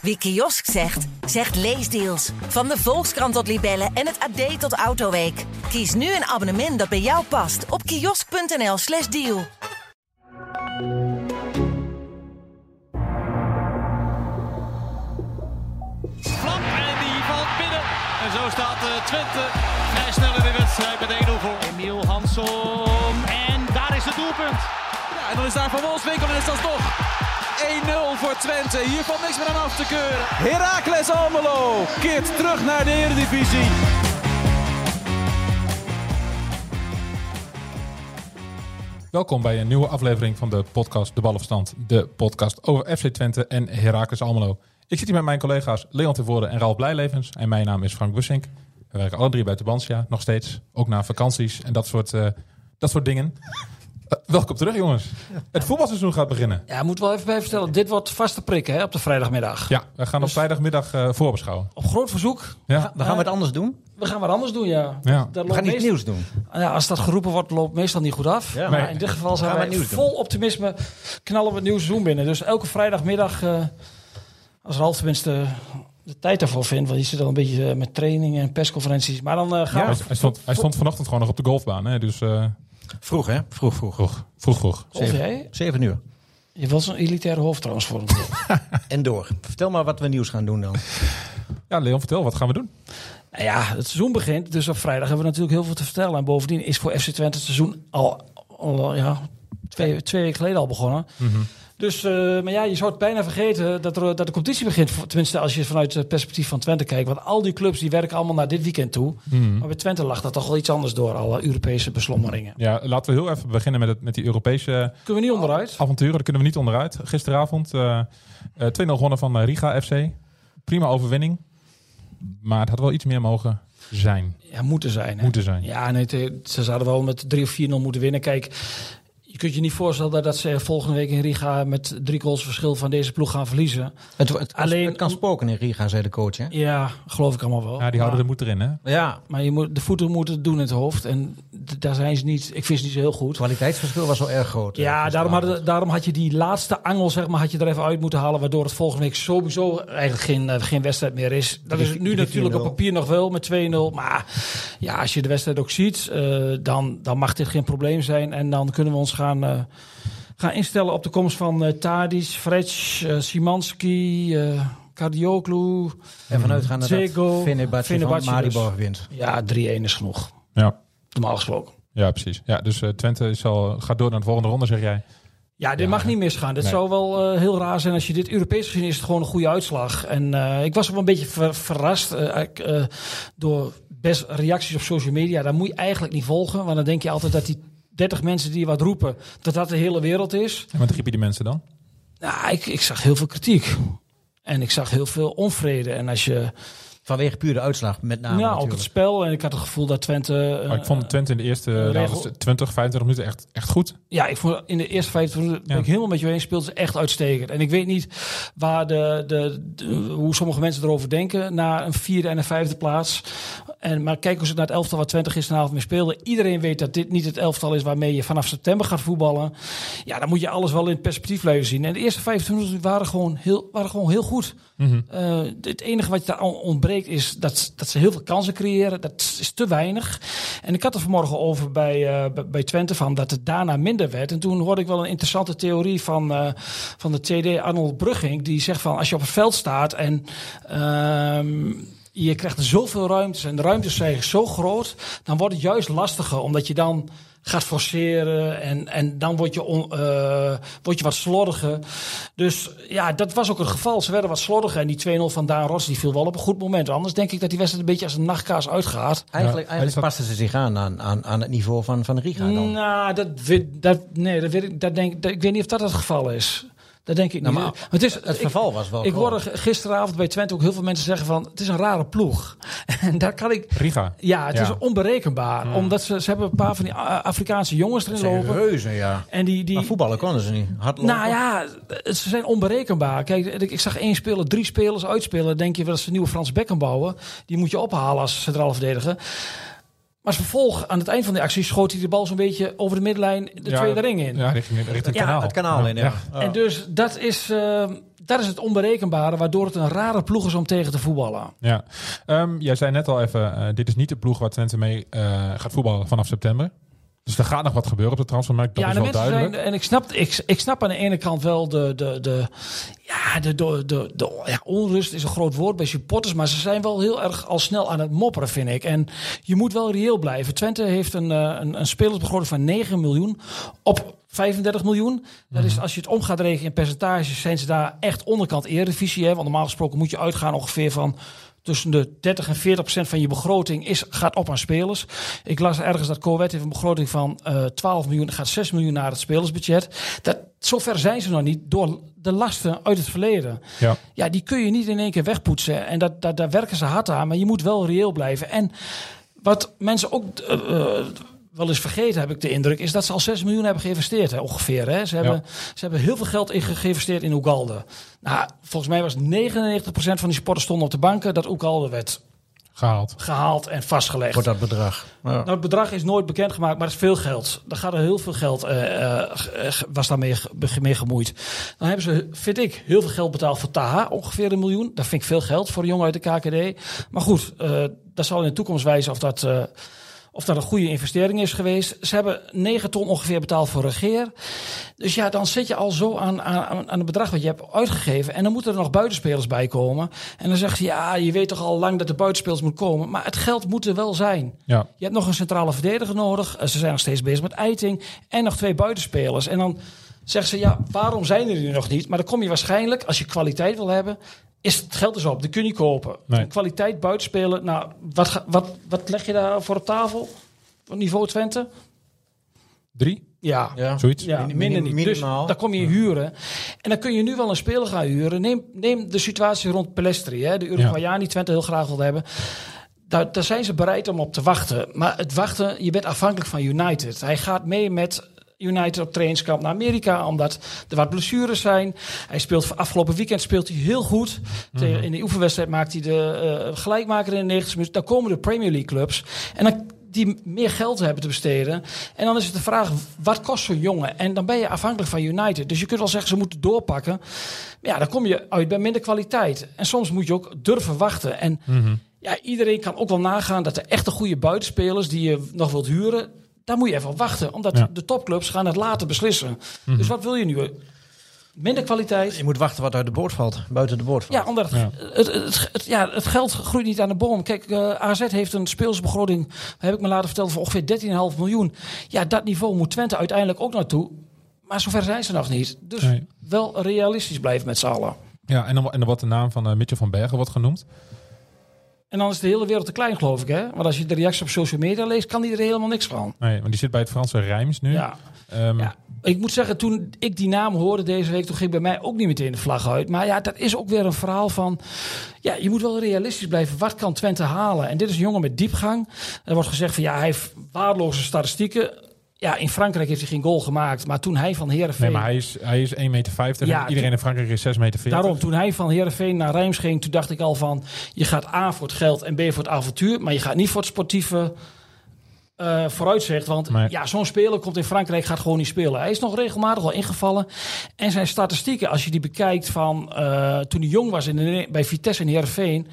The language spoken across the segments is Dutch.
Wie kiosk zegt, zegt leesdeals. Van de Volkskrant tot Libellen en het AD tot Autoweek. Kies nu een abonnement dat bij jou past op kiosk.nl/slash deal. Flap en die valt binnen. En zo staat uh, Twente vrij snel in de wedstrijd met 1-0 voor. Emiel Hansson. En daar is het doelpunt. Ja, en dan is daar Van Wolfswinkel en is dat toch 1-0 voor Twente. Hier valt niks meer aan af te keuren. Heracles Almelo keert terug naar de Eredivisie. Welkom bij een nieuwe aflevering van de podcast De Ballenverstand. De podcast over FC Twente en Heracles Almelo. Ik zit hier met mijn collega's Leon Tevoorde en Ralf Blijlevens. En mijn naam is Frank Bussink. We werken alle drie bij Tubantia, nog steeds. Ook na vakanties en dat soort, uh, dat soort dingen. Uh, welkom terug, jongens. Het voetbalseizoen gaat beginnen. Ja, moet wel even bij vertellen. Dit wordt vaste prikken hè, op de vrijdagmiddag. Ja, we gaan op vrijdagmiddag uh, voorbeschouwen. Op groot verzoek. Ja. We gaan wat anders doen. We gaan wat anders doen, ja. ja. we gaan iets nieuws doen. Ja, als dat geroepen wordt, loopt meestal niet goed af. Ja, maar, in dit geval zijn we wij vol optimisme knallen we het nieuwe seizoen binnen. Dus elke vrijdagmiddag, uh, als Ralf tenminste de tijd daarvoor vindt, want je zit al een beetje met trainingen en persconferenties. Maar dan uh, gaan ja, we... Hij stond, hij stond vanochtend gewoon nog op de golfbaan, hè? dus... Uh... Vroeg, hè? Vroeg, vroeg. Vroeg, vroeg. vroeg. Zeven, zeven uur. Je was een elitaire hoofd trouwens voor En door. Vertel maar wat we nieuws gaan doen dan. Ja, Leon, vertel, wat gaan we doen? Nou ja, het seizoen begint, dus op vrijdag hebben we natuurlijk heel veel te vertellen. En bovendien is voor FC Twente het seizoen al, al ja, twee, twee weken geleden al begonnen. Mm -hmm. Dus, uh, maar ja, je zou het bijna vergeten dat, er, dat de competitie begint. Tenminste, als je vanuit het perspectief van Twente kijkt. Want al die clubs die werken allemaal naar dit weekend toe. Mm -hmm. Maar bij Twente lag dat toch wel iets anders door, alle Europese beslommeringen. Ja, laten we heel even beginnen met, het, met die Europese kunnen we niet onderuit? avonturen. Daar kunnen we niet onderuit. Gisteravond uh, uh, 2-0 gewonnen van Riga FC. Prima overwinning. Maar het had wel iets meer mogen zijn. Ja, moeten zijn. Hè? Moeten zijn. Ja, nee, ze zouden wel met 3 of 4-0 moeten winnen. Kijk, kunt je niet voorstellen dat ze volgende week in Riga met drie goals verschil van deze ploeg gaan verliezen. Het, het, Alleen, het kan spoken in Riga, zei de coach. Hè? Ja, geloof ik allemaal wel. Ja, die houden de moed erin, hè? Ja. Maar je moet, de voeten moeten het doen in het hoofd. En daar zijn ze niet, ik vind ze niet zo heel goed. Het kwaliteitsverschil was wel erg groot. Ja, daarom had, daarom had je die laatste angel, zeg maar, had je er even uit moeten halen. Waardoor het volgende week sowieso eigenlijk geen, uh, geen wedstrijd meer is. Dat is nu natuurlijk op papier nog wel met 2-0. Maar ja, als je de wedstrijd ook ziet, uh, dan, dan mag dit geen probleem zijn. En dan kunnen we ons gaan... Uh, gaan instellen op de komst van uh, Tadic, Fretsch, uh, Simanski, uh, Cardioglu. En vanuit gaan Zego, Fenerbahce van Maribor wint. Ja, 3-1 is genoeg. Ja. Normaal gesproken. Ja, precies. Ja, dus uh, Twente is al, gaat door naar de volgende ronde, zeg jij. Ja, dit ja, mag niet misgaan. Dit nee. zou wel uh, heel raar zijn als je dit Europees gezien is het gewoon een goede uitslag. En uh, ik was wel een beetje ver, verrast uh, door best reacties op social media. Daar moet je eigenlijk niet volgen, want dan denk je altijd dat die 30 mensen die wat roepen, dat dat de hele wereld is. En wat riepen die mensen dan? Nou, ik, ik zag heel veel kritiek. En ik zag heel veel onvrede. En als je... Vanwege puur de uitslag, met name. Ja, natuurlijk. ook het spel. En ik had het gevoel dat Twente. Uh, ik vond Twente in de eerste uh, nou, 20, 25 minuten echt, echt goed. Ja, ik vond in de eerste 25 minuten ben ik helemaal met je eens. Speelde ze echt uitstekend. En ik weet niet waar de, de, de, hoe sommige mensen erover denken. Na een vierde en een vijfde plaats. En, maar kijk eens naar het elftal waar Twente gisteravond mee speelde. Iedereen weet dat dit niet het elftal is waarmee je vanaf september gaat voetballen. Ja, dan moet je alles wel in het perspectief blijven zien. En de eerste 25 minuten waren gewoon heel, waren gewoon heel goed. Mm -hmm. uh, het enige wat je daar ontbreekt is dat, dat ze heel veel kansen creëren. Dat is te weinig. En ik had er vanmorgen over bij, uh, bij Twente van dat het daarna minder werd. En toen hoorde ik wel een interessante theorie van, uh, van de TD Arnold Brugging. Die zegt van als je op het veld staat en... Uh, je krijgt zoveel ruimtes en de ruimtes zijn zo groot, dan wordt het juist lastiger, omdat je dan gaat forceren en, en dan word je, on, uh, word je wat slordiger. Dus ja, dat was ook het geval. Ze werden wat slordiger en die 2-0 van Daan Ross die viel wel op een goed moment. Anders denk ik dat die wedstrijd een beetje als een nachtkaas uitgaat. Eigenlijk, ja, eigenlijk pasten ze zich aan, aan aan, aan het niveau van, van Riga dan? Nou, dat, dat, nee, dat weet ik, dat denk, dat, ik weet niet of dat het geval is. Dat denk ik nou, niet. Maar het, is, het geval was wel. Ik hoorde gisteravond bij Twente ook heel veel mensen zeggen van het is een rare ploeg. En daar kan ik. Riga. Ja, het ja. is onberekenbaar. Mm. Omdat ze, ze hebben een paar van die Afrikaanse jongens erin lopen. Reuzen, ja. En die, die, maar voetballen konden ze niet. Hardlopen. Nou ja, ze zijn onberekenbaar. Kijk, ik zag één speler, drie spelers uitspelen. Denk je dat ze een nieuwe Frans Bekken bouwen? Die moet je ophalen als centraal verdediger. Maar als vervolg, aan het eind van de actie, schoot hij de bal zo'n beetje over de middenlijn de Ja, tweede ring in. Ja, richting, richting het Ja, kanaal. Het kanaal in, ja. Ja. En dus dat is, eh, dat is het onberekenbare, waardoor het een rare ploeg is om tegen te voetballen. Ja. Ehm, jij zei net al even, eh, dit is niet de ploeg waar Twente mee eh, gaat voetballen vanaf september. Dus er gaat nog wat gebeuren op de transfermarkt, dat ja, is de wel duidelijk. zijn, en ik snap, ik, ik snap aan de ene kant wel de, de, de, ja, de, de, de, de- ja, onrust is een groot woord bij supporters, maar ze zijn wel heel erg al snel aan het mopperen, vind ik. En je moet wel reëel blijven. Twente heeft een, eh, een, een spelersbegroting van 9 miljoen op 35 miljoen. Dat is, als je het om gaat rekenen in percentages, zijn ze daar echt onderkant eredivisie. Hè? Want normaal gesproken moet je uitgaan ongeveer van tussen de 30 en 40 procent van je begroting is, gaat op aan spelers. Ik las ergens dat Corvette heeft een begroting van eh 12 miljoen. Gaat 6 miljoen naar het spelersbudget. Dat, zover zijn ze nog niet door de lasten uit het verleden. Ja. Ja, die kun je niet in één keer wegpoetsen. En dat, dat, daar werken ze hard aan. Maar je moet wel reëel blijven. En wat mensen ook eh, eh, wel eens vergeten, heb ik de indruk, is dat ze al 6 miljoen hebben geïnvesteerd, hè, ongeveer. Hè. Ze, hebben, ze hebben heel veel geld in ge- geïnvesteerd in Ugalde. Nou, volgens mij was 99% van die sporters stonden op de banken dat Ugalde werd Gehaald. gehaald en vastgelegd. Voor dat bedrag. Ja. Nou, het bedrag is nooit bekendgemaakt, maar het is veel geld. Daar gaat er heel veel geld, ge- was daarmee mee gemoeid. Dan hebben ze, vind ik, heel veel geld betaald voor Taha, ongeveer een miljoen. Dat vind ik veel geld voor een jongen uit de KKD. Maar goed, dat zal in de toekomst wijzen of dat, of dat een goede investering is geweest. Ze hebben 9 ton ongeveer betaald voor regeer. Dus ja, dan zit je al zo aan, aan, aan het bedrag wat je hebt uitgegeven. En dan moeten er nog buitenspelers bij komen. En dan zegt ze, ja, je weet toch al lang dat er buitenspelers moet komen. Maar het geld moet er wel zijn. Ja. Je hebt nog een centrale verdediger nodig. Eh, Ze zijn nog steeds bezig met Eiting. En nog twee buitenspelers. En dan zeggen ze, ja, waarom zijn er nu nog niet? Maar dan kom je waarschijnlijk, als je kwaliteit wil hebben... is het geld dus op. Die kun je niet kopen. Nee. Kwaliteit buitenspelen. Nou, wat, wat, wat leg je daar voor op tafel? Op niveau Twente? Drie? Ja. Ja. Zoiets? Ja, minder niet. minimaal. Dus dan kom je huren. En dan kun je nu wel een speler gaan huren. Neem, neem de situatie rond Pelestri, hè, de Uruguayaan die Twente heel graag wil hebben. Daar, daar zijn ze bereid om op te wachten. Maar het wachten, je bent afhankelijk van United. Hij gaat mee met United op trainingskamp naar Amerika, omdat er wat blessures zijn. Hij speelt afgelopen weekend speelt hij heel goed. Tegen- In de oefenwedstrijd maakt hij de eh, gelijkmaker in de 90 minuten. Dan komen de Premier League clubs. En dan die meer geld hebben te besteden. En dan is het de vraag, wat kost zo'n jongen? En dan ben je afhankelijk van United. Dus je kunt wel zeggen, ze moeten doorpakken. Maar ja, dan kom je uit bij minder kwaliteit. En soms moet je ook durven wachten. En ja, iedereen kan ook wel nagaan dat de echte goede buitenspelers... die je nog wilt huren, daar moet je even op wachten. Omdat Ja. de topclubs gaan het later beslissen. Dus wat wil je nu? Minder kwaliteit? Je moet wachten wat uit de boord valt. Buiten de boord valt. Ja, omdat het, Ja. Het, het, het- ja, het geld groeit niet aan de boom. Kijk, eh, AZ heeft een speelsbegroting, heb ik me laten vertellen, van ongeveer 13,5 miljoen. Ja, dat niveau moet Twente uiteindelijk ook naartoe. Maar zover zijn ze nog niet. Dus Nee. wel realistisch blijven met z'n allen. Ja, en dan, en dan wordt de naam van eh, Mitchell van Bergen wordt genoemd. En dan is de hele wereld te klein, geloof ik. Hè? Want als je de reacties op social media leest, kan die er helemaal niks van. Nee, want die zit bij het Franse Rijms nu. Ja. Ehm, Ja, ik moet zeggen, toen ik die naam hoorde deze week, toen ging bij mij ook niet meteen de vlag uit. Maar ja, dat is ook weer een verhaal van, ja, je moet wel realistisch blijven. Wat kan Twente halen? En dit is een jongen met diepgang. Er wordt gezegd van, ja, hij heeft waardeloze statistieken. Ja, in Frankrijk heeft hij geen goal gemaakt. Maar toen hij van Heerenveen... Nee, maar hij is, hij is 1,50 meter. Ja, Iedereen in Frankrijk is 6,40 meter. Daarom, toen hij van Heerenveen naar Rijms ging, toen dacht ik al van... je gaat A voor het geld en B voor het avontuur... maar je gaat niet voor het sportieve eh, vooruitzicht. Want ja, zo'n speler komt in Frankrijk, gaat gewoon niet spelen. Hij is nog regelmatig wel ingevallen. En zijn statistieken, als je die bekijkt van eh, toen hij jong was in de, bij Vitesse en Heerenveen...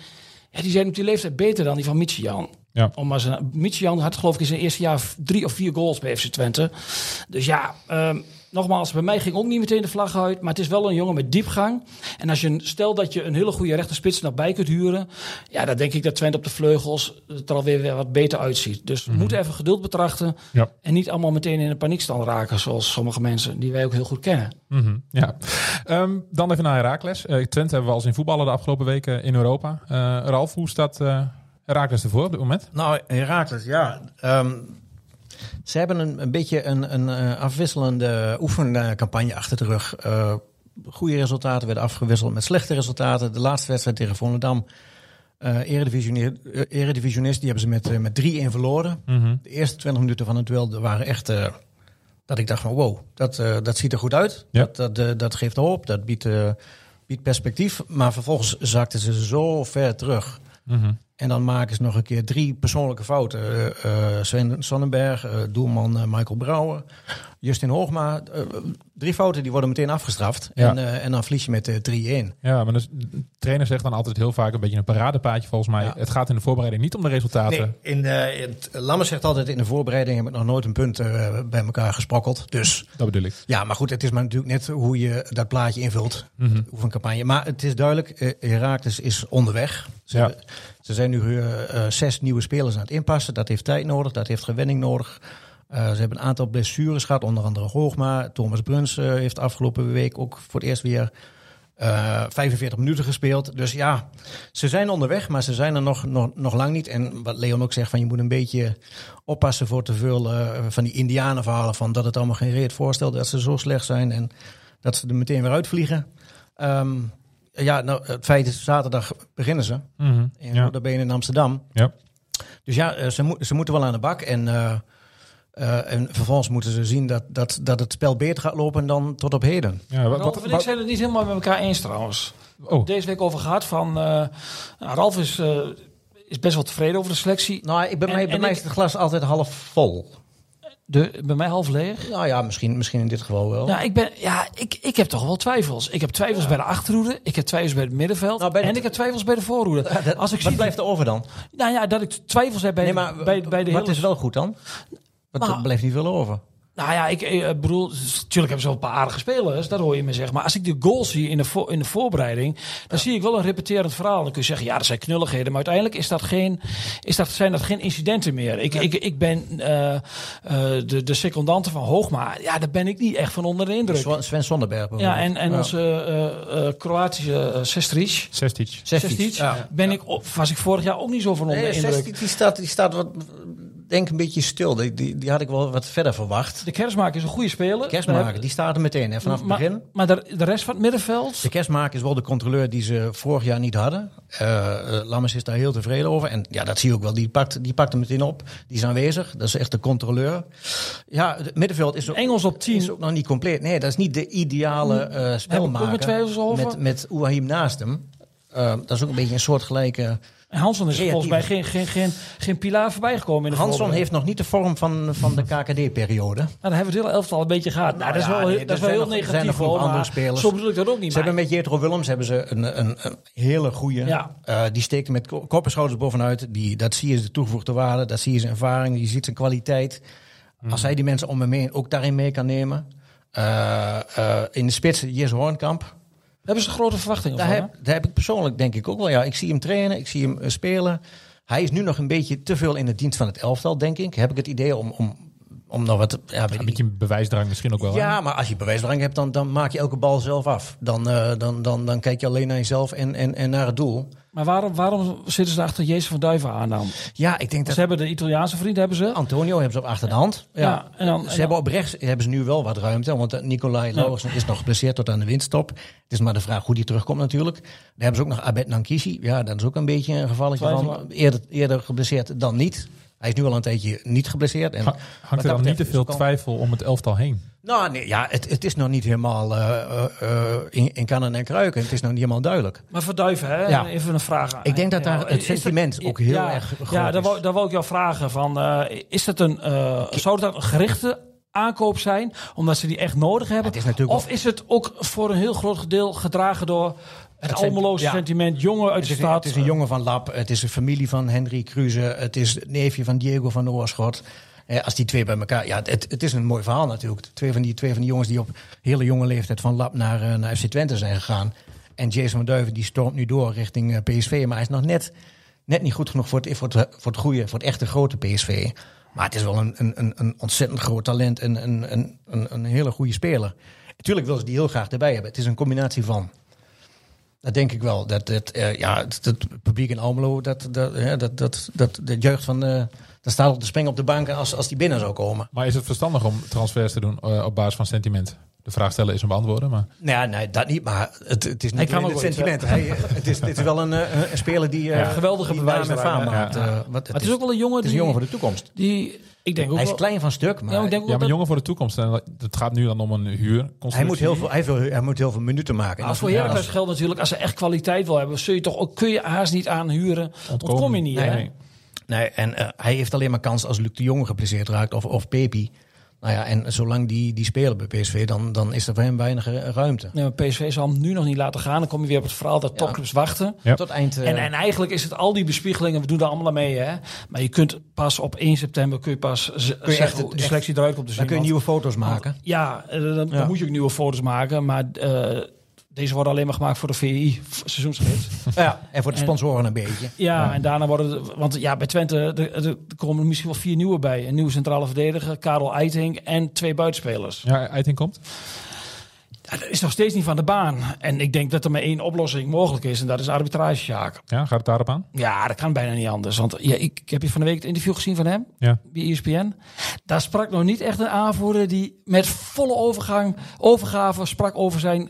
Ja, die zijn op die leeftijd beter dan die van Michian. Ja. Om maar zijn, Michian had geloof ik in zijn eerste jaar drie of vier goals bij FC Twente. Dus ja, ehm, nogmaals, bij mij ging ook niet meteen de vlag uit. Maar het is wel een jongen met diepgang. En als je, stel dat je een hele goede rechterspits nog bij kunt huren. Ja, dan denk ik dat Twente op de vleugels het er alweer weer wat beter uitziet. Dus we moeten even geduld betrachten. Ja. En niet allemaal meteen in een paniekstand raken. Zoals sommige mensen die wij ook heel goed kennen. Mhm, ja. Ehm, dan even naar Herakles. Eh Twente hebben we al zien voetballen de afgelopen weken in Europa. Eh Ralf, hoe staat Herakles ervoor op dit moment? Nou, Herakles, ja. ehm, ze hebben een, een beetje een, een eh, afwisselende oefencampagne achter de rug. Eh, goede resultaten werden afgewisseld met slechte resultaten. De laatste wedstrijd tegen Volendam, eredivisioneer- eh, eredivisionist, die hebben ze met, met 3-1 verloren. Mhm. De eerste 20 minuten van het duel waren echt... dat ik dacht van wow, dat, dat ziet er goed uit. Ja. Dat, dat, dat geeft hoop, dat biedt, biedt perspectief. Maar vervolgens zakten ze zo ver terug. Mhm. En dan maken ze nog een keer drie persoonlijke fouten. Uh, Sven Sonnenberg, uh, doelman Michael Brouwer, Justin Hoogma. drie fouten die worden meteen afgestraft. Ja. En, en dan verlies je met 3-1. Ja, maar dus, de trainer zegt dan altijd heel vaak een beetje een paradepaadje volgens mij. Ja. Het gaat in de voorbereiding niet om de resultaten. Nee, in, uh, het, Lammers zegt altijd in de voorbereiding heb ik nog nooit een punt bij elkaar gesprokkeld. Dus, dat bedoel ik. Ja, maar goed, het is maar natuurlijk net hoe je dat plaatje invult. Mm -hmm. Oefencampagne. Maar het is duidelijk, Herakles is onderweg. Ze, Ja. Ze zijn nu uh, zes nieuwe spelers aan het inpassen. Dat heeft tijd nodig, dat heeft gewenning nodig. Uh, ze hebben een aantal blessures gehad, onder andere Hoogma. Thomas Bruns heeft afgelopen week ook voor het eerst weer uh, 45 minuten gespeeld. Dus ja, ze zijn onderweg, maar ze zijn er nog, nog, lang niet. En wat Leon ook zegt, van je moet een beetje oppassen voor te veel van die indianenverhalen. Van dat het allemaal geen reet voorstelt, dat ze zo slecht zijn en dat ze er meteen weer uitvliegen. Um, ja, nou, het feit is, zaterdag beginnen ze. Mm -hmm. In ja. Notabene in Amsterdam. Ja. Dus ja, uh, ze, mo ze moeten wel aan de bak. En, uh, uh, en vervolgens moeten ze zien dat, dat, dat het spel beter gaat lopen dan tot op heden. Ja, wat, Ralf en ik zijn het niet helemaal met elkaar eens trouwens. Oh. Deze week over gehad van... nou, Ralf is, is best wel tevreden over de selectie. Nou, ik, bij, En- mij, en bij mij ik- is het glas altijd half vol. De, bij mij half leeg. Nou ja, misschien, misschien in dit geval wel. Ja, ik, ben, ja ik, ik heb toch wel twijfels. Ik heb twijfels bij de achterhoede. Ik heb twijfels bij het middenveld. Nou, bij de- en ik heb twijfels bij de voorhoede. Dat- Als ik wat zie, blijft er over dan? nou ja, dat ik twijfels heb bij, nee, maar bij, bij de wat hele... is wel goed dan? Want Nou, er blijft niet veel over. Nou ja, ik, ik bedoel, natuurlijk hebben ze wel een paar aardige spelers, dat hoor je me zeggen. Maar als ik de goals zie in de, voor, in de voorbereiding, dan zie ik wel een repeterend verhaal. Dan kun je zeggen, ja, dat zijn knulligheden. Maar uiteindelijk is dat geen, is dat, zijn dat geen incidenten meer. Ik, ik, ik ben eh, eh, de, de secondante van Hoogma, ja, daar ben ik niet echt van onder de indruk. Sven Sven Sonderberg Ja, bijvoorbeeld. en, en onze eh, eh, Kroatische uh, Sestric, Sestic. Sestic. Sestric, Ja. ben ik, was ik vorig jaar ook niet zo van onder de indruk. Sestic, die staat, die staat wat, denk een beetje stil. Die, die, die had ik wel wat verder verwacht. De Kersmaker is een goede speler. Kerstmaker, die staat er meteen hè, vanaf het maar, begin. Maar de, de rest van het middenveld, De kerstmaker is wel de controleur die ze vorig jaar niet hadden. Uh, Lammers is daar heel tevreden over. En ja, dat zie je ook wel. Die pakt, die pakt hem meteen op. Die is aanwezig. Dat is echt de controleur. Ja, het middenveld is ook, Engels op 10. is ook nog niet compleet. Nee, dat is niet de ideale uh, spelmaker. Met, met Ouahim naast hem. Uh, dat is ook een beetje een soortgelijke... Hanson is volgens mij geen, geen, geen, geen pilaar voorbij gekomen in de Hanson heeft nog niet de vorm van, van de KKD-periode. Nou, dan hebben we het hele elftal een beetje gehad. Nou, dat is ja, wel, nee, dat is wel zijn heel nog- er zijn negatief nog hoor, andere spelers. Zo bedoel ik dat ook niet. Ze hebben met Jetro Willems hebben ze een, een, een hele goede. Ja. Uh, die steekt met ko- kop en schouders bovenuit. Die, dat zie je zijn toegevoegde waarde. Dat zie je zijn ervaring. Je ziet zijn kwaliteit. Hmm. Als hij die mensen om hem heen ook daarin mee kan nemen. Uh, uh, in de spits Jis Hoornkamp. Hebben ze grote verwachtingen Daar van. heb, daar heb ik persoonlijk denk ik ook wel. Ja, ik zie hem trainen. Ik zie hem uh, spelen. Hij is nu nog een beetje te veel in de dienst van het elftal, denk ik. Heb ik het idee om, om, om nog wat... Ja, Een beetje een bewijsdrang misschien ook wel. hè? Ja, maar als je bewijsdrang hebt, dan, dan maak je elke bal zelf af. Dan, uh, dan, dan, dan kijk je alleen naar jezelf en, en, en naar het doel. Maar waarom, waarom zitten ze achter Jezus van Duiven aan dan? Ja, ik denk dat... Ze hebben de Italiaanse vriend, hebben ze. Antonio hebben ze op achter de hand. Ja. Ja, en dan- en ze dan- hebben op rechts hebben ze nu wel wat ruimte. Want uh, Nicolai Lauwersen is nog geblesseerd tot aan de windstop. Het is maar de vraag hoe die terugkomt natuurlijk. Daar hebben ze ook nog Abed Nankisi. Ja, dat is ook een beetje een gevalletje van eerder, eerder geblesseerd dan niet. Hij is nu al een tijdje niet geblesseerd. En hangt er dan niet te veel twijfel om het elftal heen? Nou, nee, ja, het, het is nog niet helemaal uh, uh, in, in kannen en kruiken. Het is nog niet helemaal duidelijk. Maar voor Duiven, hè? Ja. even een vraag aan. Ik denk dat daar Ja, het dat- sentiment ook heel ja, erg groot Ja, daar is. wou, daar wou ik jou vragen. Van, uh, is dat een, uh, zou dat een gerichte aankoop zijn, omdat ze die echt nodig hebben? het is natuurlijk of is het ook voor een heel groot gedeelte gedragen door het zijn- Almeloze ja. sentiment, jongen uit Het de stad? het is een jongen van Lab, het is een familie van Henry Kruse, het is het neefje van Diego van Oorschot. Eh, als die twee bij elkaar, ja, het, het is een mooi verhaal natuurlijk. Twee van die, twee van die jongens die op hele jonge leeftijd van Lab naar, uh, naar FC Twente zijn gegaan. En Jason van Duiven die stormt nu door richting uh, PSV, maar hij is nog net, net niet goed genoeg voor het, voor, het, voor het goede, voor het echte grote PSV. Maar het is wel een, een, een ontzettend groot talent en een, een, een, een hele goede speler. Natuurlijk willen ze die heel graag erbij hebben. Het is een combinatie van. Dat denk ik wel. Dat, dat, uh, ja, het, publiek in Almelo, dat, dat, uh, dat, dat, dat, de jeugd van. Uh, dat staat op de springen op de bank als, als die binnen zou komen. Maar is het verstandig om transfers te doen uh, op basis van sentiment? De vraag stellen is een beantwoorden. Maar Nou ja, nee, dat niet, maar het, het is niet het iets, sentiment. Hij, het, is, het is wel een, eh, een speler die eh, Ja, geweldige naam en faam. Ja. eh, wat, Maar het is ook wel een jongen het is die... een jongen voor de toekomst. die ik denk ook Hij is wel- klein van stuk, maar Ja, ik denk ook ja, maar dat- jongen voor de toekomst. En het gaat nu dan om een huur. hij, moet heel veel, hij, wil, hij moet heel veel minuten maken. En Als voor Heracles geldt natuurlijk, als ze echt kwaliteit wil hebben, zul je toch ook, kun je haast niet aanhuren. Ontkom je niet, Nee, nee. Nee, en eh, hij heeft alleen maar kans als Luc de Jong geblesseerd raakt of, of Pepi. Nou ja, en zolang die, die spelen bij PSV, dan, dan is er voor hem weinig ruimte. Nee, maar PSV zal hem nu nog niet laten gaan. Dan kom je weer op het verhaal dat topclubs wachten. Ja. Tot eind... eh, En, en eigenlijk is het al die bespiegelingen, we doen daar allemaal mee. Hè? Maar je kunt pas op 1 september kun je pas Kun je echt- de selectie eruit komt te zien. dan kun je nieuwe foto's maken. Ja, eh, dan, dan Ja. moet je ook nieuwe foto's maken. Maar eh, deze worden alleen maar gemaakt voor de VI seizoensgids. Ja, en voor de En- sponsoren een beetje. Ja, en daarna worden... de- Want ja, bij Twente er, komen er misschien wel vier nieuwe bij. Een nieuwe centrale verdediger, Karel Eiting en twee buitenspelers. Ja, Eiting komt. Ja, dat is nog steeds niet van de baan. En ik denk dat er maar één oplossing mogelijk is. En dat is arbitragesjaak. Ja, gaat het daarop aan? Ja, dat kan bijna niet anders. Want ja, ik, ik heb je van de week het interview gezien van hem. Ja. Bij ESPN. Daar sprak nog niet echt een aanvoerder die met volle overgang, overgave sprak over zijn,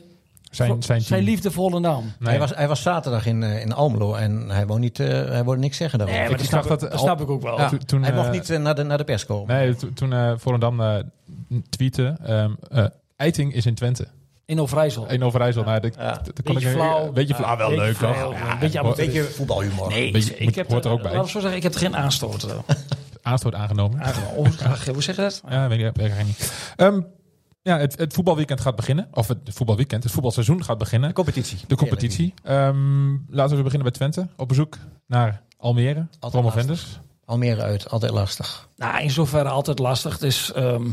Zijn, zijn, liefdevolle naam. Nee. Hij, was, hij was zaterdag in, eh, in Almelo en hij wou, niet, eh, hij wou niks zeggen daarover. Nee, maar ik dat snap, dat dat al- snap ik ook wel. Ja, toen- toen, hij mocht niet eh, naar, de, naar de pers komen. Nee, to- toen eh Volendam eh tweette... ehm eh, Eiting is in Twente. In Overijssel. In Overijssel. Nou, dat, Ja. dat Beetje ik- flauw. Beetje flauw. wel Beetje leuk, flauw, toch? ja, een beetje voetbalhumor. Nee, Beetje- ik heb hoort er ook bij. Laten we zo zeggen, ik heb er geen aanstoot. Aanstoot aangenomen. aangenomen. Oh, hoe zeg je dat? Ja, weet ik, weet ik niet. Ehm, ja, het, het voetbalweekend gaat beginnen. Of het voetbalweekend, het voetbalseizoen gaat beginnen. De competitie. De competitie. Ehm, laten we beginnen bij Twente. Op bezoek naar Almere. Promovendus. Almere uit, altijd lastig. Nou, in zoverre altijd lastig. Het is, ehm,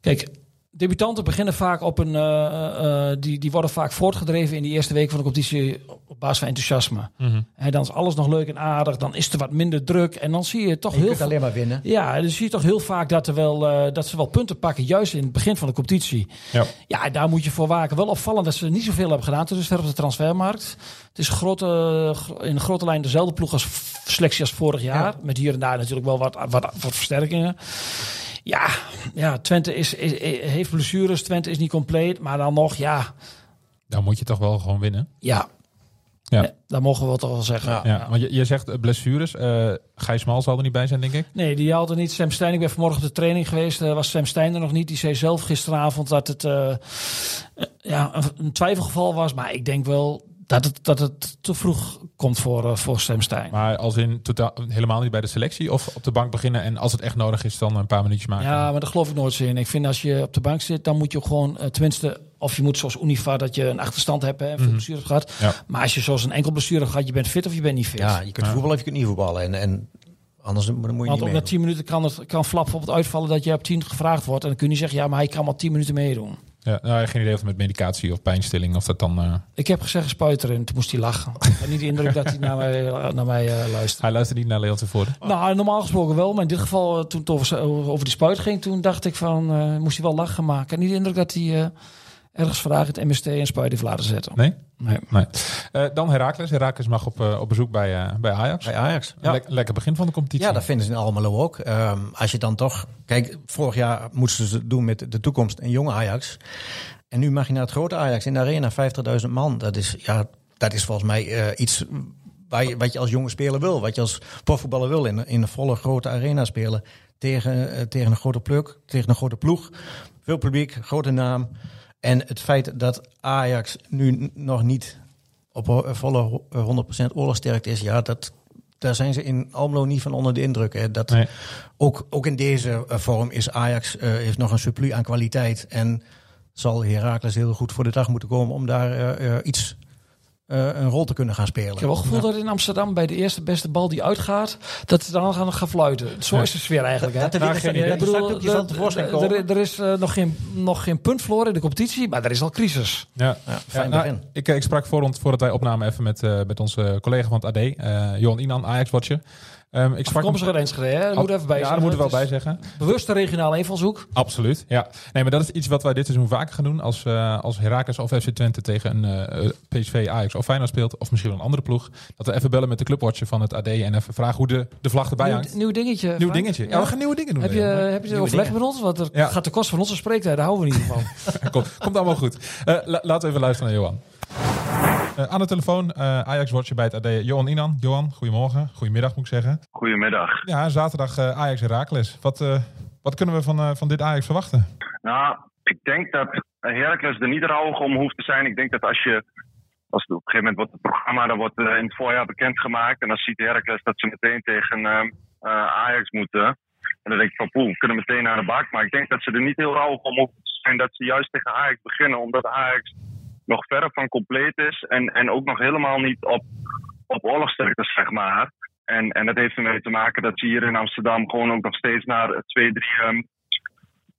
kijk, debutanten beginnen vaak op een. eh, eh, die, die worden vaak voortgedreven in die eerste week van de competitie op basis van enthousiasme. Mhm. En dan is alles nog leuk en aardig. Dan is er wat minder druk. En dan zie je toch je heel veel. alleen maar winnen. Ja, dan zie je toch heel vaak dat, er wel, eh, dat ze wel punten pakken, juist in het begin van de competitie. Ja. Ja, daar moet je voor waken. Wel opvallend dat ze niet zoveel hebben gedaan tot dusver op de transfermarkt. Het is grote, in grote lijn dezelfde ploeg als selectie als vorig jaar. Met hier en daar natuurlijk wel wat, wat, wat versterkingen. Ja, ja Twente is, is, heeft blessures. Twente is niet compleet. Maar dan nog, ja, Dan moet je toch wel gewoon winnen. ja. Ja. Dat mogen we toch wel zeggen. Ja. Ja, want je, je zegt eh, blessures. Eh Gijs Mal zal er niet bij zijn, denk ik. Nee, die had er niet. Sam Stein, ik ben vanmorgen op de training geweest. eh, was Sam Stein er nog niet. Die zei zelf gisteravond dat het ja, een, een twijfelgeval was. Maar ik denk wel dat het, dat het te vroeg komt voor, eh, voor Sam Stein. Maar als in totaal helemaal niet bij de selectie. Of op de bank beginnen. En als het echt nodig is, dan een paar minuutjes maken. Ja, maar daar geloof ik nooit zo in. Ik vind als je op de bank zit, dan moet je gewoon eh, tenminste... Of je moet zoals Unifa dat je een achterstand hebt en veel blessures hebt gehad. Ja. Maar als je zoals een enkel blessure gehad, je bent fit of je bent niet fit. Ja, je kunt Ja. voetballen of je kunt niet voetballen. En, en anders dan moet je Want niet ook mee. na 10 minuten kan het kan flap bijvoorbeeld uitvallen dat je op 10 gevraagd wordt. En dan kun je niet zeggen, ja, maar hij kan maar 10 minuten meedoen. Ja, nou, geen idee of het met medicatie of pijnstilling. Of dat dan... eh, Ik heb gezegd spuit erin, toen moest hij lachen. Ik had niet de indruk dat hij naar mij, eh, naar mij eh, luistert. hij luistert niet naar Leon tevoren. Nou, normaal gesproken wel, maar in dit geval, toen het over, over die spuit ging, toen dacht ik van, moest hij wel lachen. Ik had niet de indruk dat hij ergens vandaag het MST spuit heeft laten zetten. Nee? Nee. Nee. Eh, dan Herakles. Herakles mag op, eh, op bezoek bij, eh, bij Ajax. Bij Ajax. Lekker begin van de competitie. Ja, dat vinden ze in Almelo ook. Ehm, als je dan toch... Kijk, vorig jaar moesten ze het doen met de toekomst en jonge Ajax. En nu mag je naar het grote Ajax in de arena, 50.000 man. Dat is, ja, dat is volgens mij eh, iets waar je, wat je als jonge speler wil. Wat je als profvoetballer wil. In, in een volle grote arena spelen. Tegen, tegen een grote pluk, tegen een grote ploeg. Veel publiek, grote naam. En het feit dat Ajax nu nog niet op ho- volle ho- 100% oorlogsterkte is, ja, dat, daar zijn ze in Almelo niet van onder de indruk. Hè. Dat, Nee. ook, ook in deze eh, vorm is Ajax eh, heeft nog een surplus aan kwaliteit. En zal Heracles heel goed voor de dag moeten komen om daar eh, eh, iets eh, een rol te kunnen gaan spelen. Ik heb wel het gevoel dat in Amsterdam bij de eerste beste bal die uitgaat, dat ze dan gaan, gaan fluiten. Zo Ja. is de sfeer eigenlijk. hè? Dat geen dat bedoel, er, er is eh, nog, geen, nog geen punt verloren in de competitie, maar er is al crisis. Ja. Ja, Ja, fijn nou, begin. ik, ik sprak voor, voordat wij opnamen even met, eh, met onze collega van het AD, eh Johan Inan, Ajax-watcher. Ehm, ik sprak er eens gereden, hè? Dat moet even bij ja, zeggen. daar moeten we wel bij zeggen. Bewuste regionale invalshoek. Absoluut, ja. Nee, maar dat is iets wat wij dit seizoen vaker gaan doen. Als, eh als Heracles of FC Twente tegen een eh, PSV, Ajax of Feyenoord speelt. Of misschien wel een andere ploeg. Dat we even bellen met de clubwatcher van het AD. En even vragen hoe de, de vlag erbij Nieuw, hangt. nieuw dingetje. Nieuw Frank. dingetje. Ja, we gaan nieuwe dingen doen. Heb je, heb je overleg dingen. met ons? Want er Ja. gaat de kost van onze spreektijd, daar houden we niet van. komt, komt allemaal goed. Eh, la- laten we even luisteren naar Johan. Eh, aan de telefoon, eh, Ajax-watcher bij het AD, Johan Inan. Johan, goedemorgen. Goedemiddag moet ik zeggen. Goedemiddag. Ja, zaterdag eh, Ajax Heracles. Wat, wat kunnen we van, van dit Ajax verwachten? Nou, ik denk dat Heracles er niet rauwig om hoeft te zijn. Ik denk dat als je. Als op een gegeven moment wordt het programma dat wordt, in het voorjaar bekendgemaakt. En dan ziet Heracles dat ze meteen tegen eh, eh, Ajax moeten. En dan denk ik van poeh, we kunnen meteen naar de bak. Maar ik denk dat ze er niet heel rauwig om hoeven te zijn dat ze juist tegen Ajax beginnen. Omdat Ajax nog verre van compleet is. En, en ook nog helemaal niet op, op oorlogsterkte, zeg maar. En, en dat heeft ermee te maken dat ze hier in Amsterdam gewoon ook nog steeds naar twee, drie ehm,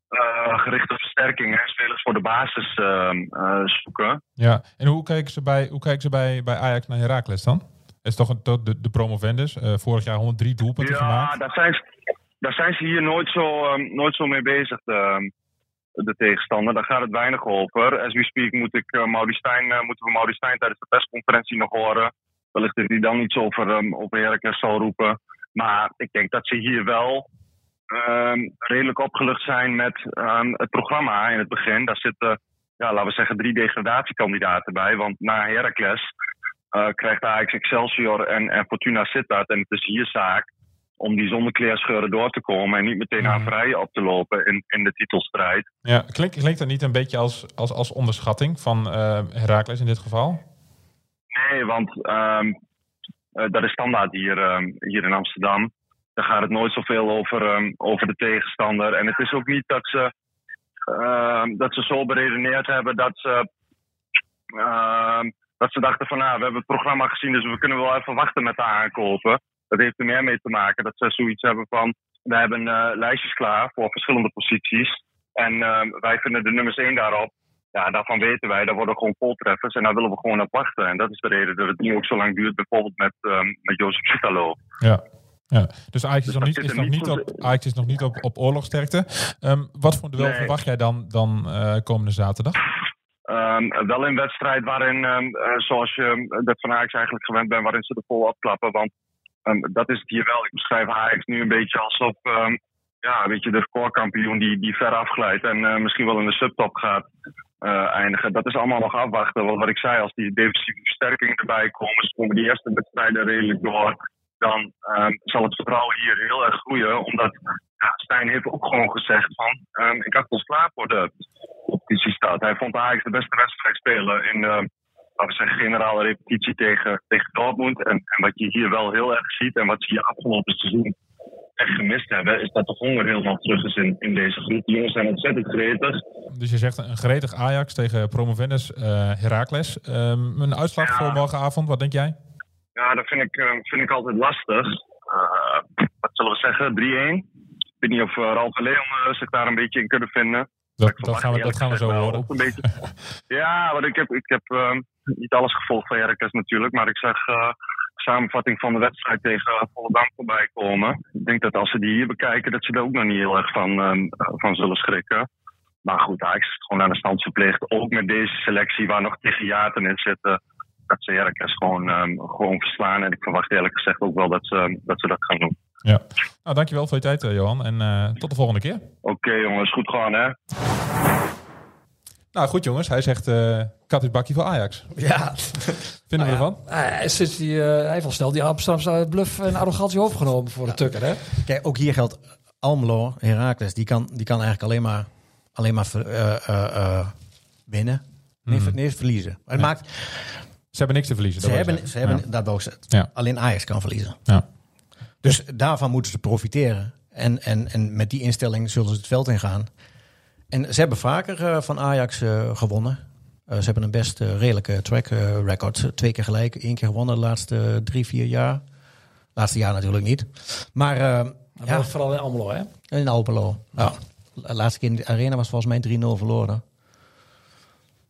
eh, gerichte versterkingen, hè, spelers voor de basis ehm, eh, zoeken. Ja, en hoe kijken ze bij, hoe kijken ze bij, bij Ajax naar Heracles dan? Het is toch een, de, de promovendus. eh vorig jaar 103 doelpunten Ja, gemaakt. daar zijn, daar zijn ze hier nooit zo, ehm, nooit zo mee bezig, de, de tegenstander. Daar gaat het weinig over. As we speak moet ik, eh, moeten we Mauri Stijn tijdens de persconferentie nog horen. Wellicht dat hij dan iets over, um, over Heracles zal roepen. Maar ik denk dat ze hier wel ehm, redelijk opgelucht zijn met ehm, het programma in het begin. Daar zitten, ja, laten we zeggen, drie degradatiekandidaten bij. Want na Heracles eh, krijgt Ajax Excelsior en, en Fortuna Sittard. En het is hier zaak om die zonder kleerscheuren door te komen en niet meteen aan Mhm. vrije op te lopen in, in de titelstrijd. Ja, klinkt, klinkt dat niet een beetje als, als, als onderschatting van eh Heracles in dit geval? Nee, want ehm, eh, dat is standaard hier, ehm, hier in Amsterdam. Daar gaat het nooit zoveel over, ehm, over de tegenstander. En het is ook niet dat ze, dat ze zo beredeneerd hebben dat ze, dat ze dachten van nou, we hebben het programma gezien, dus we kunnen wel even wachten met de aankopen. Dat heeft er meer mee te maken dat ze zoiets hebben van we hebben eh, lijstjes klaar voor verschillende posities. En ehm, wij vinden de nummers 1 daarop ja, daarvan weten wij, daar worden gewoon voltreffers en daar willen we gewoon op wachten. En dat is de reden dat het nu ook zo lang duurt, bijvoorbeeld met, ehm met Jozef Sitalo. Ja. ja. Dus Ajax is Dus nog niet, is nog niet op, Ajax is nog niet op, op oorlogsterkte. Ehm, wat voor duel Nee. verwacht jij dan, dan eh, komende zaterdag? Wel een wedstrijd waarin, eh, zoals je dat van Ajax eigenlijk gewend bent, waarin ze er vol opklappen. Want ehm, dat is het hier wel. Ik beschrijf Ajax nu een beetje alsof ehm, ja, weet je, de recordkampioen die, die ver afglijdt en eh, misschien wel in de subtop gaat eh, eindigen. Dat is allemaal nog afwachten. Want wat ik zei, als die defensieve versterkingen erbij komen, ze komen die eerste wedstrijden redelijk door. Dan ehm, zal het vertrouwen hier heel erg groeien. Omdat ja, Stijn heeft ook gewoon gezegd van ik had ons klaar voor de competitie staat. Hij vond Ajax de beste wedstrijd spelen in de laten we zeggen, generale repetitie tegen, tegen Dortmund. En, en wat je hier wel heel erg ziet en wat ze hier afgelopen seizoen echt gemist hebben, is dat de honger helemaal terug is in, in deze groep. Die jongens zijn ontzettend gretig. Dus je zegt een gretig Ajax tegen promovendus eh Heracles. Ehm, een uitslag Ja. voor morgenavond, wat denk jij? Ja, dat vind ik, eh, vind ik altijd lastig. Eh, wat zullen we zeggen? 3-1. Ik weet niet of uh, Ralf Leon zich daar een beetje in kunnen vinden. Dat, dat, gaan, we, dat gaan we zo horen. Een beetje... ja, want ik heb, ik heb ehm, niet alles gevolgd van Heracles natuurlijk. Maar ik zag eh, de samenvatting van de wedstrijd tegen Volendam voorbij komen. Ik denk dat als ze die hier bekijken, dat ze er ook nog niet heel erg van, ehm, van zullen schrikken. Maar goed, Ajax is gewoon aan de stand verplicht. Ook met deze selectie waar nog tegen Jaten in zitten. Dat ze Heracles gewoon, ehm, gewoon verslaan. En ik verwacht eerlijk gezegd ook wel dat ze, dat, ze dat gaan doen. Ja. Nou, dankjewel voor je tijd, eh, Johan. En eh, tot de volgende keer. Oké jongens, goed gaan hè. Nou, goed jongens. Hij zegt eh kat is bakkie voor Ajax. Ja, Vinden we Nou ervan? hij, sinds die, eh, hij heeft al snel die Amsterdamse bluff en arrogantie opgenomen voor de tukker, hè? Kijk, ook hier geldt Almelo, Heracles, die kan, die kan eigenlijk alleen maar, alleen maar ver- eh, eh, eh, winnen. Nee, Mhm. ver- nee, verliezen. Maar het Ja. maakt, Ze hebben niks te verliezen. ze hebben, ze hebben dat wou. Ja. Alleen Ajax kan verliezen. Ja. Dus daarvan moeten ze profiteren. En, en, en met die instelling zullen ze het veld ingaan. En ze hebben vaker eh, van Ajax eh, gewonnen. Eh, ze hebben een best redelijke track record. Twee keer gelijk, één keer gewonnen de laatste drie, vier jaar. Laatste jaar natuurlijk niet. Maar ja. Vooral in Almelo, hè? in Alpelo. Ja. De laatste keer in de arena was volgens mij 3-0 verloren.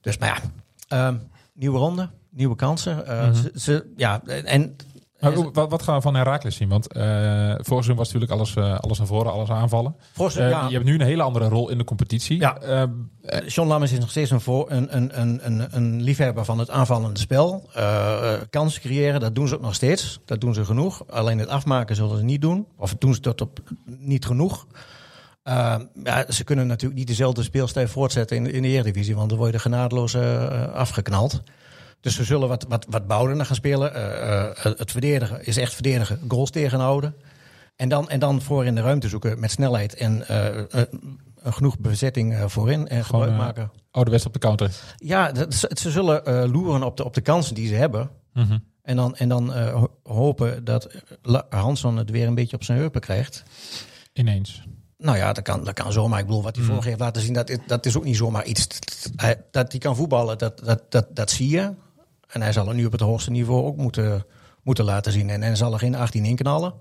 Dus maar ja, ehm, nieuwe ronde, nieuwe kansen. Mhm. ze, ze- ja, en Maar wat, wat gaan we van Herakles zien? Want eh vorig seizoen was natuurlijk alles, eh, alles naar voren, alles aanvallen. Vorig Eh, ja. Je hebt nu een hele andere rol in de competitie. Ja. Eh, John Lammers is nog steeds een, voor, een, een, een, een, een liefhebber van het aanvallende spel. Kansen creëren, dat doen ze ook nog steeds. Dat doen ze genoeg. Alleen het afmaken zullen ze niet doen. Of doen ze tot op niet genoeg. Ja, ze kunnen natuurlijk niet dezelfde speelstijl voortzetten in, in de Eredivisie. Want dan word je er genadeloos afgeknald. Dus ze zullen wat, wat, wat bouwender gaan spelen. Eh, eh, het verdedigen is echt verdedigen. Goals tegenhouden. En dan, en dan voor in de ruimte zoeken met snelheid en eh, een genoeg bezetting voorin en gebruik maken. ouderwets op de counter. Ja, dat, ze, zullen loeren op de, op de kansen die ze hebben. Mhm. En dan, en dan ho- hopen dat Hansson het weer een beetje op zijn heupen krijgt. Ineens. Nou ja, dat kan, dat kan zomaar. Ik bedoel, wat hij vorig heeft laten zien, dat, is- dat is ook niet zomaar iets. Dat hij kan voetballen, dat, dat, dat, dat zie je. En hij zal het nu op het hoogste niveau ook moeten, moeten laten zien. En hij zal er geen 18 in knallen.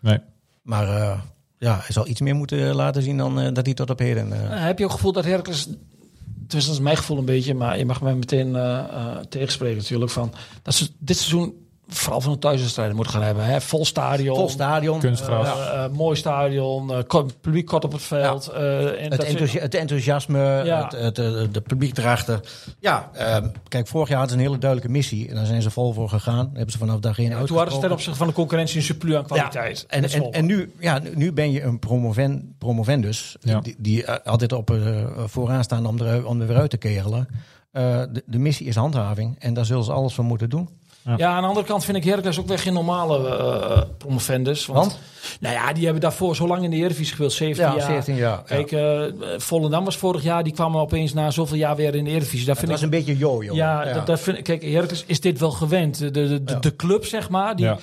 Nee. Maar eh, ja, hij zal iets meer moeten laten zien dan eh, dat hij tot op heden... eh, heb je ook het gevoel dat Heracles, tenminste dat is mijn gevoel een beetje, maar je mag mij meteen eh, eh, tegenspreken natuurlijk, van dat ze dit seizoen vooral van de thuiswedstrijden moeten gaan hebben. Hè? Vol stadion. vol stadion. Kunstgras. eh, eh, mooi stadion, eh, ko- publiek kort op het veld. eh, en Het, dat vind- enthousi- het enthousiasme, Ja. het, het, het, de publiek erachter. Ja, ehm, kijk, vorig jaar hadden ze een hele duidelijke missie. En daar zijn ze vol voor gegaan. Daar hebben ze vanaf dag één toen hadden ze ten opzichte van de concurrentie een surplus aan kwaliteit. En, en, en nu, ja, nu- ben je een promoven, promovendus. Ja. Die, die eh, altijd op eh, vooraan staan om er, om er weer uit te kegelen. Eh, de, de missie is handhaving. En daar zullen ze alles voor moeten doen. Ja. aan de andere kant vind ik Heracles ook weer geen normale eh promovendus. Want, Want? Nou ja, die hebben daarvoor zo lang in de Eredivisie gespeeld, 17 Ja, jaar. 17 jaar. Kijk, eh Volendam was vorig jaar, die kwamen opeens na zoveel jaar weer in de Eredivisie. Het vind was ik, een beetje yo-yo. ja, Dat, dat vind ik, kijk, Heracles is dit wel gewend. De, de, de, Ja. de club, zeg maar. Die, Ja.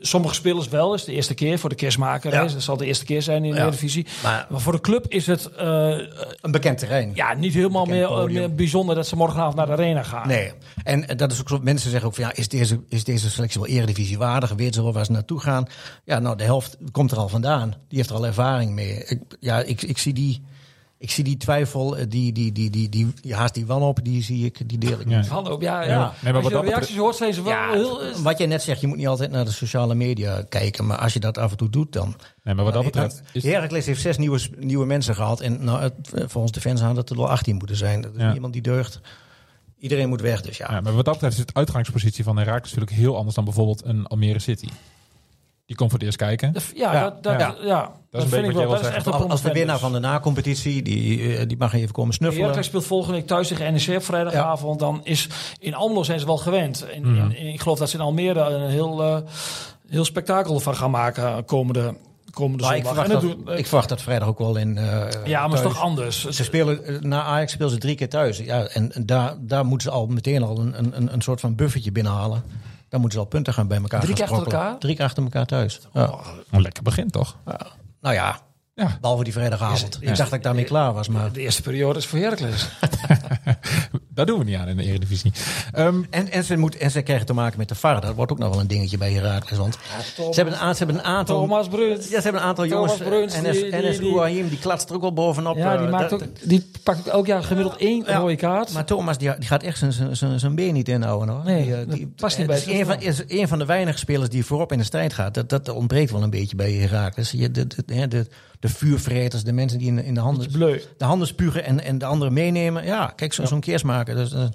Sommige spelers wel, is de eerste keer voor de kerstmaker. Ja. hè. Dat zal de eerste keer zijn in de Ja. Eredivisie. Maar Maar voor de club is het eh, een bekend terrein. ja, niet helemaal meer, bijzonder dat ze morgenavond naar de arena gaan. Nee, en dat is ook zo. Mensen zeggen ook van ja, is deze, is deze selectie wel eredivisie waardig? Weten ze wel waar ze naartoe gaan? Ja, nou, de helft komt er al vandaan. Die heeft er al ervaring mee. Ik, ja, ik, ik zie die. Ik zie die twijfel, eh, die, die, die, die, die, die haast die wanhoop, die zie ik, die deel ik Ja. ook, ja, ja. Ja. Nee, maar Als je wat dat reacties hoort, zijn ze wel Ja, heel... wat jij net zegt, je moet niet altijd naar de sociale media kijken, maar als je dat af en toe doet, dan. Nee, maar wat dat betreft is... Heracles heeft zes nieuwe, nieuwe mensen gehad en nou, het, eh, volgens de fans hadden het er wel 18 moeten zijn. Dat is Ja. iemand die deugt. Iedereen moet weg, dus ja. Ja, maar wat dat betreft is het uitgangspositie van Herakles natuurlijk heel anders dan bijvoorbeeld een Almere City. Die komt voor het eerst kijken. Ja, Ja, dat, dat, ja. ja. dat, een vind beetje ik wel. Dat is echt een Als de winnaar van de na-competitie, die, eh, die mag even komen snuffelen. Heracles speelt volgende week thuis tegen NEC op vrijdagavond. Dan is in Almelo zijn ze wel gewend. In, Mhm. in- in- ik geloof dat ze in Almere een heel, eh, heel spektakel van gaan maken komende, komende ik verwacht, dat, doen- ik verwacht dat vrijdag ook wel in. eh, ja, maar het is toch anders. Ze spelen, eh, na Ajax spelen ze drie keer thuis. Ja, en daar, daar moeten ze al meteen al een, een, een soort van buffertje binnenhalen. Dan moeten ze al punten gaan bij elkaar Drie keer achter elkaar? Drie keer achter elkaar thuis. Ja. Een lekker begin toch? Nou ja, Ja. behalve die vrijdagavond. Ik dacht dat ik daarmee klaar was. Maar... De eerste periode is voor Heracles. Daar doen we niet aan in de Eredivisie. Ehm En, en, ze moet, en ze krijgen te maken met de VAR. Dat wordt ook nog wel een dingetje bij Heracles. Want ze hebben, een, ze hebben een aantal... Thomas Bruns. Ja, ze hebben een aantal Thomas jongens. Bruns, NS, NS die- Ouahim, die klatst er ook wel bovenop. Ja, die, eh, maakt dat- ook, die pakt elk jaar gemiddeld één Ja, rode kaart. Maar Thomas die, die gaat echt zijn- been niet inhouden hoor. Nee, die, eh, dat die, past niet bij het is een van, is een van de weinige spelers die voorop in de strijd gaat. Dat, dat ontbreekt wel een beetje bij Herakles. Je, de, de, de, de, de vuurvreters, de mensen die in de, in de handen, de handen spugen en, en de anderen meenemen. Ja, kijk, zo- zo'n keersmaker. Is, dat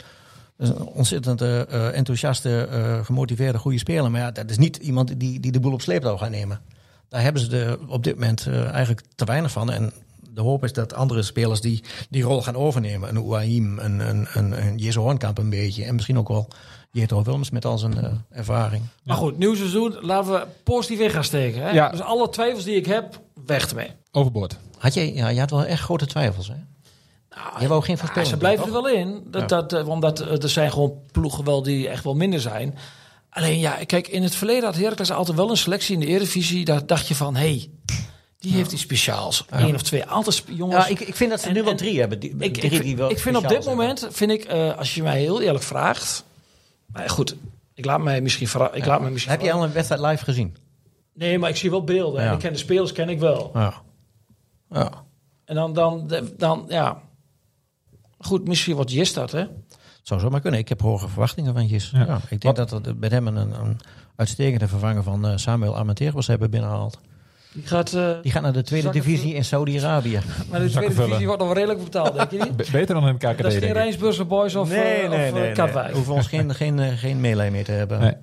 is een ontzettend eh, eh, enthousiaste, eh, gemotiveerde, goede speler. Maar ja, dat is niet iemand die, die de boel op sleeptouw gaat nemen. Daar hebben ze de, op dit moment eh, eigenlijk te weinig van. En de hoop is dat andere spelers die die rol gaan overnemen. Een Ouahim, een, een, een, een Jesse Hoornkamp een beetje. En misschien ook wel Jetro Wilms met al zijn ervaring. Maar goed, nieuw seizoen. Laten we positief in gaan steken. Hè? Ja. Dus alle twijfels die ik heb, weg ermee. overboord. Had je, ja, je had wel echt grote twijfels, hè? je wou geen Ja, voorspelling. ze blijven er wel in. Dat, Ja. dat, eh, omdat eh, er zijn gewoon ploegen wel die echt wel minder zijn. Alleen ja, kijk, in het verleden had Heracles altijd wel een selectie in de Eredivisie. Daar dacht je van, hé, hey, die heeft iets speciaals. Eén of twee. Altijd jongens. Ja, ik, ik vind dat ze En- nu wel drie hebben. Die, ik, drie ik, die wel ik vind op dit moment, vind ik, eh, als je mij heel eerlijk vraagt. Maar goed, ik laat mij misschien ik laat mij misschien Heb je al een wedstrijd live gezien? Nee, maar ik zie wel beelden. Ja. En ik ken de spelers, ken ik wel. Ja. Ja. En dan, dan, dan, ja. Goed, misschien wat Jist dat, hè? Zou zomaar kunnen. Ik heb hoge verwachtingen van Gis. Ja. Ja. ik denk dat we met hem een, een uitstekende vervanger van eh, Samuel Armenteros hebben binnengehaald. Die gaat, eh, Die gaat naar de tweede divisie in Saudi-Arabië. maar de tweede divisie wordt nog wel redelijk betaald, denk je niet? Be- beter dan in de KKD, Dat is geen. Rijnsburgse Boys of, eh, of eh, Katwijk. Hoeven we ons geen, geen, geen meelij mee te hebben. Nee.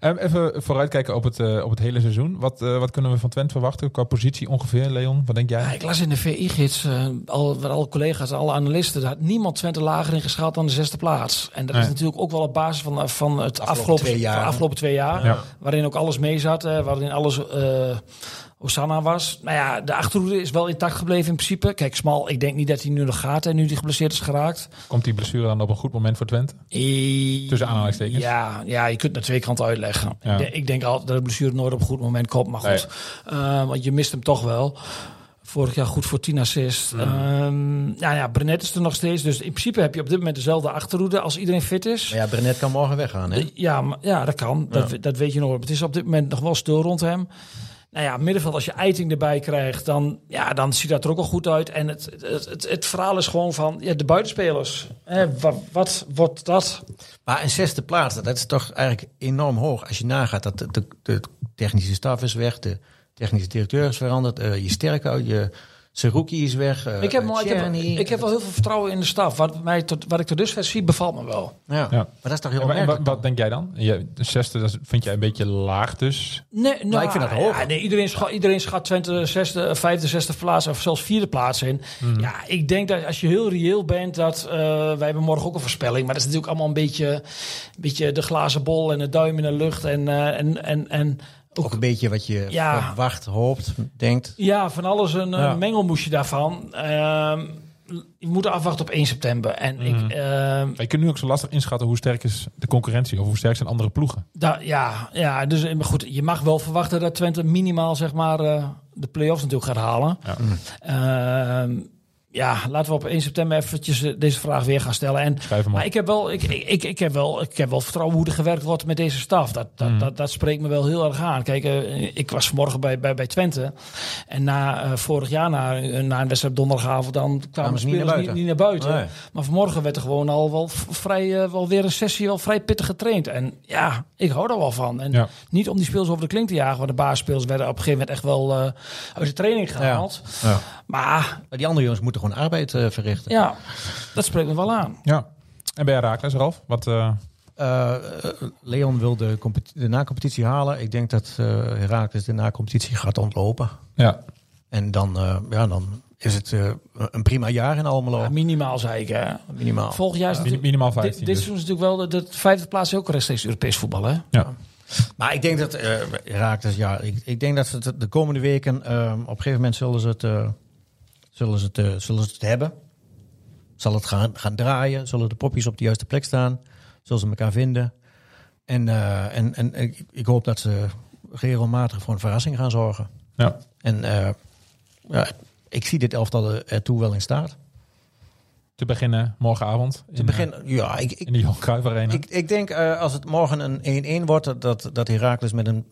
Ehm, even vooruitkijken op het, eh, op het hele seizoen. Wat, eh, wat kunnen we van Twente verwachten qua positie ongeveer, Leon? Wat denk jij? Ja, ik las in de VI-gids, eh, al, waar alle collega's, alle analisten, daar had niemand Twente lager in geschat dan de zesde plaats. En dat Nee. is natuurlijk ook wel op basis van, van het Afgelopen afgelopen, twee jaar. afgelopen twee jaar. Ja. Waarin ook alles mee zat, waarin alles eh Osana was. Nou ja, de achterhoede is wel intact gebleven in principe. Kijk, Smal, ik denk niet dat hij nu nog gaat en nu hij geblesseerd is geraakt. Komt die blessure dan op een goed moment voor Twente? Tussen aanhalingstekens. Ja, ja, je kunt het naar twee kanten uitleggen. Ja. Ik, denk, altijd dat de blessure nooit op een goed moment komt. Maar goed, Eh, want je mist hem toch wel. Vorig jaar goed voor 10 assists. Ehm, nou ja, Brenet is er nog steeds. Dus in principe heb je op dit moment dezelfde achterhoede als iedereen fit is. Maar ja, Brenet kan morgen weggaan. Hè? Ja, maar, ja dat kan. Dat, dat weet je nog. Het is op dit moment nog wel stil rond hem. Nou ja, middenveld, als je Eiting erbij krijgt, dan, ja, dan ziet dat er ook al goed uit. En het, het, het, het verhaal is gewoon van ja, de buitenspelers. Hè, wat, wat wordt dat? Maar een zesde plaats, dat is toch eigenlijk enorm hoog. Als je nagaat dat de, de, technische staf is weg, de technische directeur is veranderd, eh, je sterke je Seruki is weg. eh, Ik heb, wel- ik, heb, Tjerny. ik heb wel heel veel vertrouwen in de staf. Wat, mij tot, wat ik tot dusver zie, bevalt me wel. Ja. Ja. maar dat is toch heel Ja, maar- en wat, denk jij dan? Je, de zesde dat vind jij een beetje laag dus. Nee, nou, ik vind dat hoog. Ja, nee, iedereen, schat, iedereen schat Twente zesde, vijfde, zesde plaats of zelfs vierde plaats in. Mhm. Ja, ik denk dat als je heel reëel bent, dat eh, wij hebben morgen ook een voorspelling. Maar dat is natuurlijk allemaal een beetje, een beetje de glazen bol en de duim in de lucht. En, eh, en, en, en Ook een beetje wat je Ja. verwacht, hoopt, denkt. ja, van alles een, Ja. een mengelmoesje daarvan. Ehm je moet afwachten op 1 september. En Mhm. ik, ehm, Je kunt nu ook zo lastig inschatten hoe sterk is de concurrentie of hoe sterk zijn andere ploegen. Da, ja, ja, dus eh, maar goed, je mag wel verwachten dat Twente minimaal zeg maar eh, de play-offs natuurlijk gaat halen. Ja. Ehm, ja, laten we op 1 september eventjes eh, deze vraag weer gaan stellen. En, Schrijf hem op. maar ik heb, wel, ik, ik, ik, ik heb wel, ik heb wel vertrouwen hoe er gewerkt wordt met deze staf. Dat, dat, dat, dat spreekt me wel heel erg aan. Kijk, eh, ik was vanmorgen bij, bij, bij Twente. En na eh, vorig jaar, na, na een wedstrijd donderdagavond, dan kwamen de ze niet niet, naar buiten. Nee. Maar vanmorgen werd er gewoon al wel vrij, wel weer een sessie wel vrij pittig getraind. En ja, ik hou daar wel van. En Ja. niet om die spelers over de klink te jagen, want de basisspelers werden op een gegeven moment echt wel eh, uit de training gehaald. Ja. Maar Maar die andere jongens moeten gewoon arbeid eh, verrichten. ja, dat spreekt me wel aan. Ja. En bij Herakles, Ralf? Wat, eh, Eh, eh, Leon wil de, competi- de na-competitie halen. Ik denk dat eh Herakles de na-competitie gaat ontlopen. ja. En dan, eh, ja, dan is het eh, een prima jaar in Almelo. Ja, minimaal zei ik. Hè. Minimaal. Volgend jaar is minimaal dit, 15 dit dus. seizoen is natuurlijk wel de, de vijfde plaats ook rechtstreeks Europees voetbal. Hè? Ja. Maar ik denk dat eh Herakles, ja, ik, ik denk dat ze de komende weken, op een gegeven moment zullen ze het, eh, zullen ze het, eh, zullen ze het hebben. Zal het gaan, gaan draaien? Zullen de popjes op de juiste plek staan? Zullen ze elkaar vinden? En, eh, en, en ik, ik hoop dat ze regelmatig voor een verrassing gaan zorgen. ja. En eh, ja, ik zie dit elftal er- ertoe wel in staat. Te beginnen morgenavond. Te in, eh, beginnen, ja, ik, ik, in de Johan Cruijff Arena. Ik, ik denk eh, als het morgen een 1-1 wordt, dat- dat, Herakles met een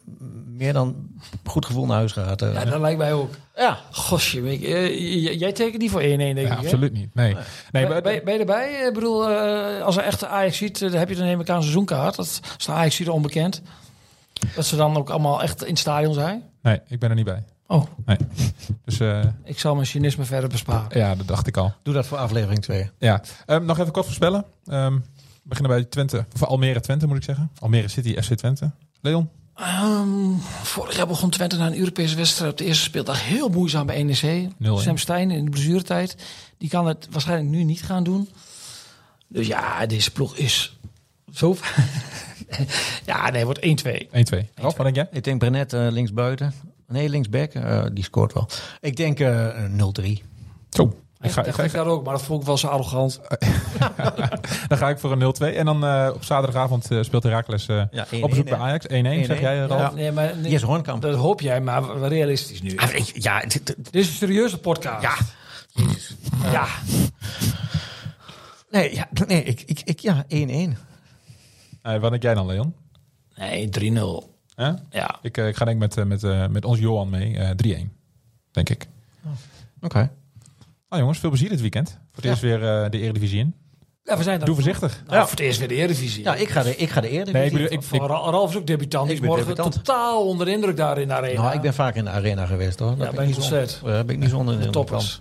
meer dan goed gevoel naar huis gaat. eh. Ja, dat lijkt mij ook. ja. Gosje, ik, jij tekent niet voor 1-1 denk Ja, ik. hè? absoluut niet. Nee. nee Ben, maar, ben, ben je erbij? Ik bedoel, eh, als er echt Ajax ziet, dan heb je dan neem ik aan een seizoenkaart. Dat is de Ajax ziet onbekend. Dat ze dan ook allemaal echt in het stadion zijn. nee, ik ben er niet bij. Oh, Nee. Dus eh, ik zal mijn cynisme verder besparen. ja, dat dacht ik al. Doe dat voor aflevering 2. Ja. Ehm, nog even kort voorspellen. Ehm, we beginnen bij Twente. Of Almere Twente moet ik zeggen. Almere City, FC Twente. Leon? Ehm, vorig jaar begon Twente na een Europese wedstrijd op de eerste speeldag heel moeizaam bij NEC. 0-1. Sam Stein in de blessuretijd. Die kan het waarschijnlijk nu niet gaan doen. Dus ja, deze ploeg is zo... ja, nee, wordt 1-2. 1-2. Ralf, wat denk jij? Ik denk Brenet eh, linksbuiten. Nee, linksback. eh, die scoort wel. Ik denk eh 0-3. Zo. Ik Ik ga, ik ga, ik ook, maar dat vond ik wel zo arrogant. dan ga ik voor een 0-2. En dan eh, op zaterdagavond eh, speelt Herakles eh Ja, 1-1, op bezoek bij Ajax. 1-1 zeg 1-1. jij, Ralf? Ja. Nee, maar nee, Yes, Hoornkamp. dat hoop jij, maar realistisch nu. Ah, ik- Ja, dit- dit- Dit is een serieuze podcast. ja. ja. Nee, ja, nee ik, ik, ik, ja 1-1. Eh, wat denk jij dan, Leon? Nee, 3-0. Ja. Ik, eh, ik ga denk ik met, eh, met, eh, met ons Johan mee. eh 3-1. Denk ik. Oké. Nou jongens, veel plezier dit weekend. Voor het Ja. eerst weer eh, de Eredivisie in. Ja, we zijn daar Doe voorzichtig. Nou, Voor het eerst weer de Eredivisie. Ja, ik ga de, ik ga de eerder. Nee, ik bedoel, ik, Voor ik, Ra- Ralf is ook debutant. Die Ik is ben morgen debutant. totaal onder de indruk daar in de arena. Nou, ik ben vaak in de arena geweest hoor. Ja, Daar ben ik niet zo- ontzettend. Daar ben ik niet zonder in de toppers.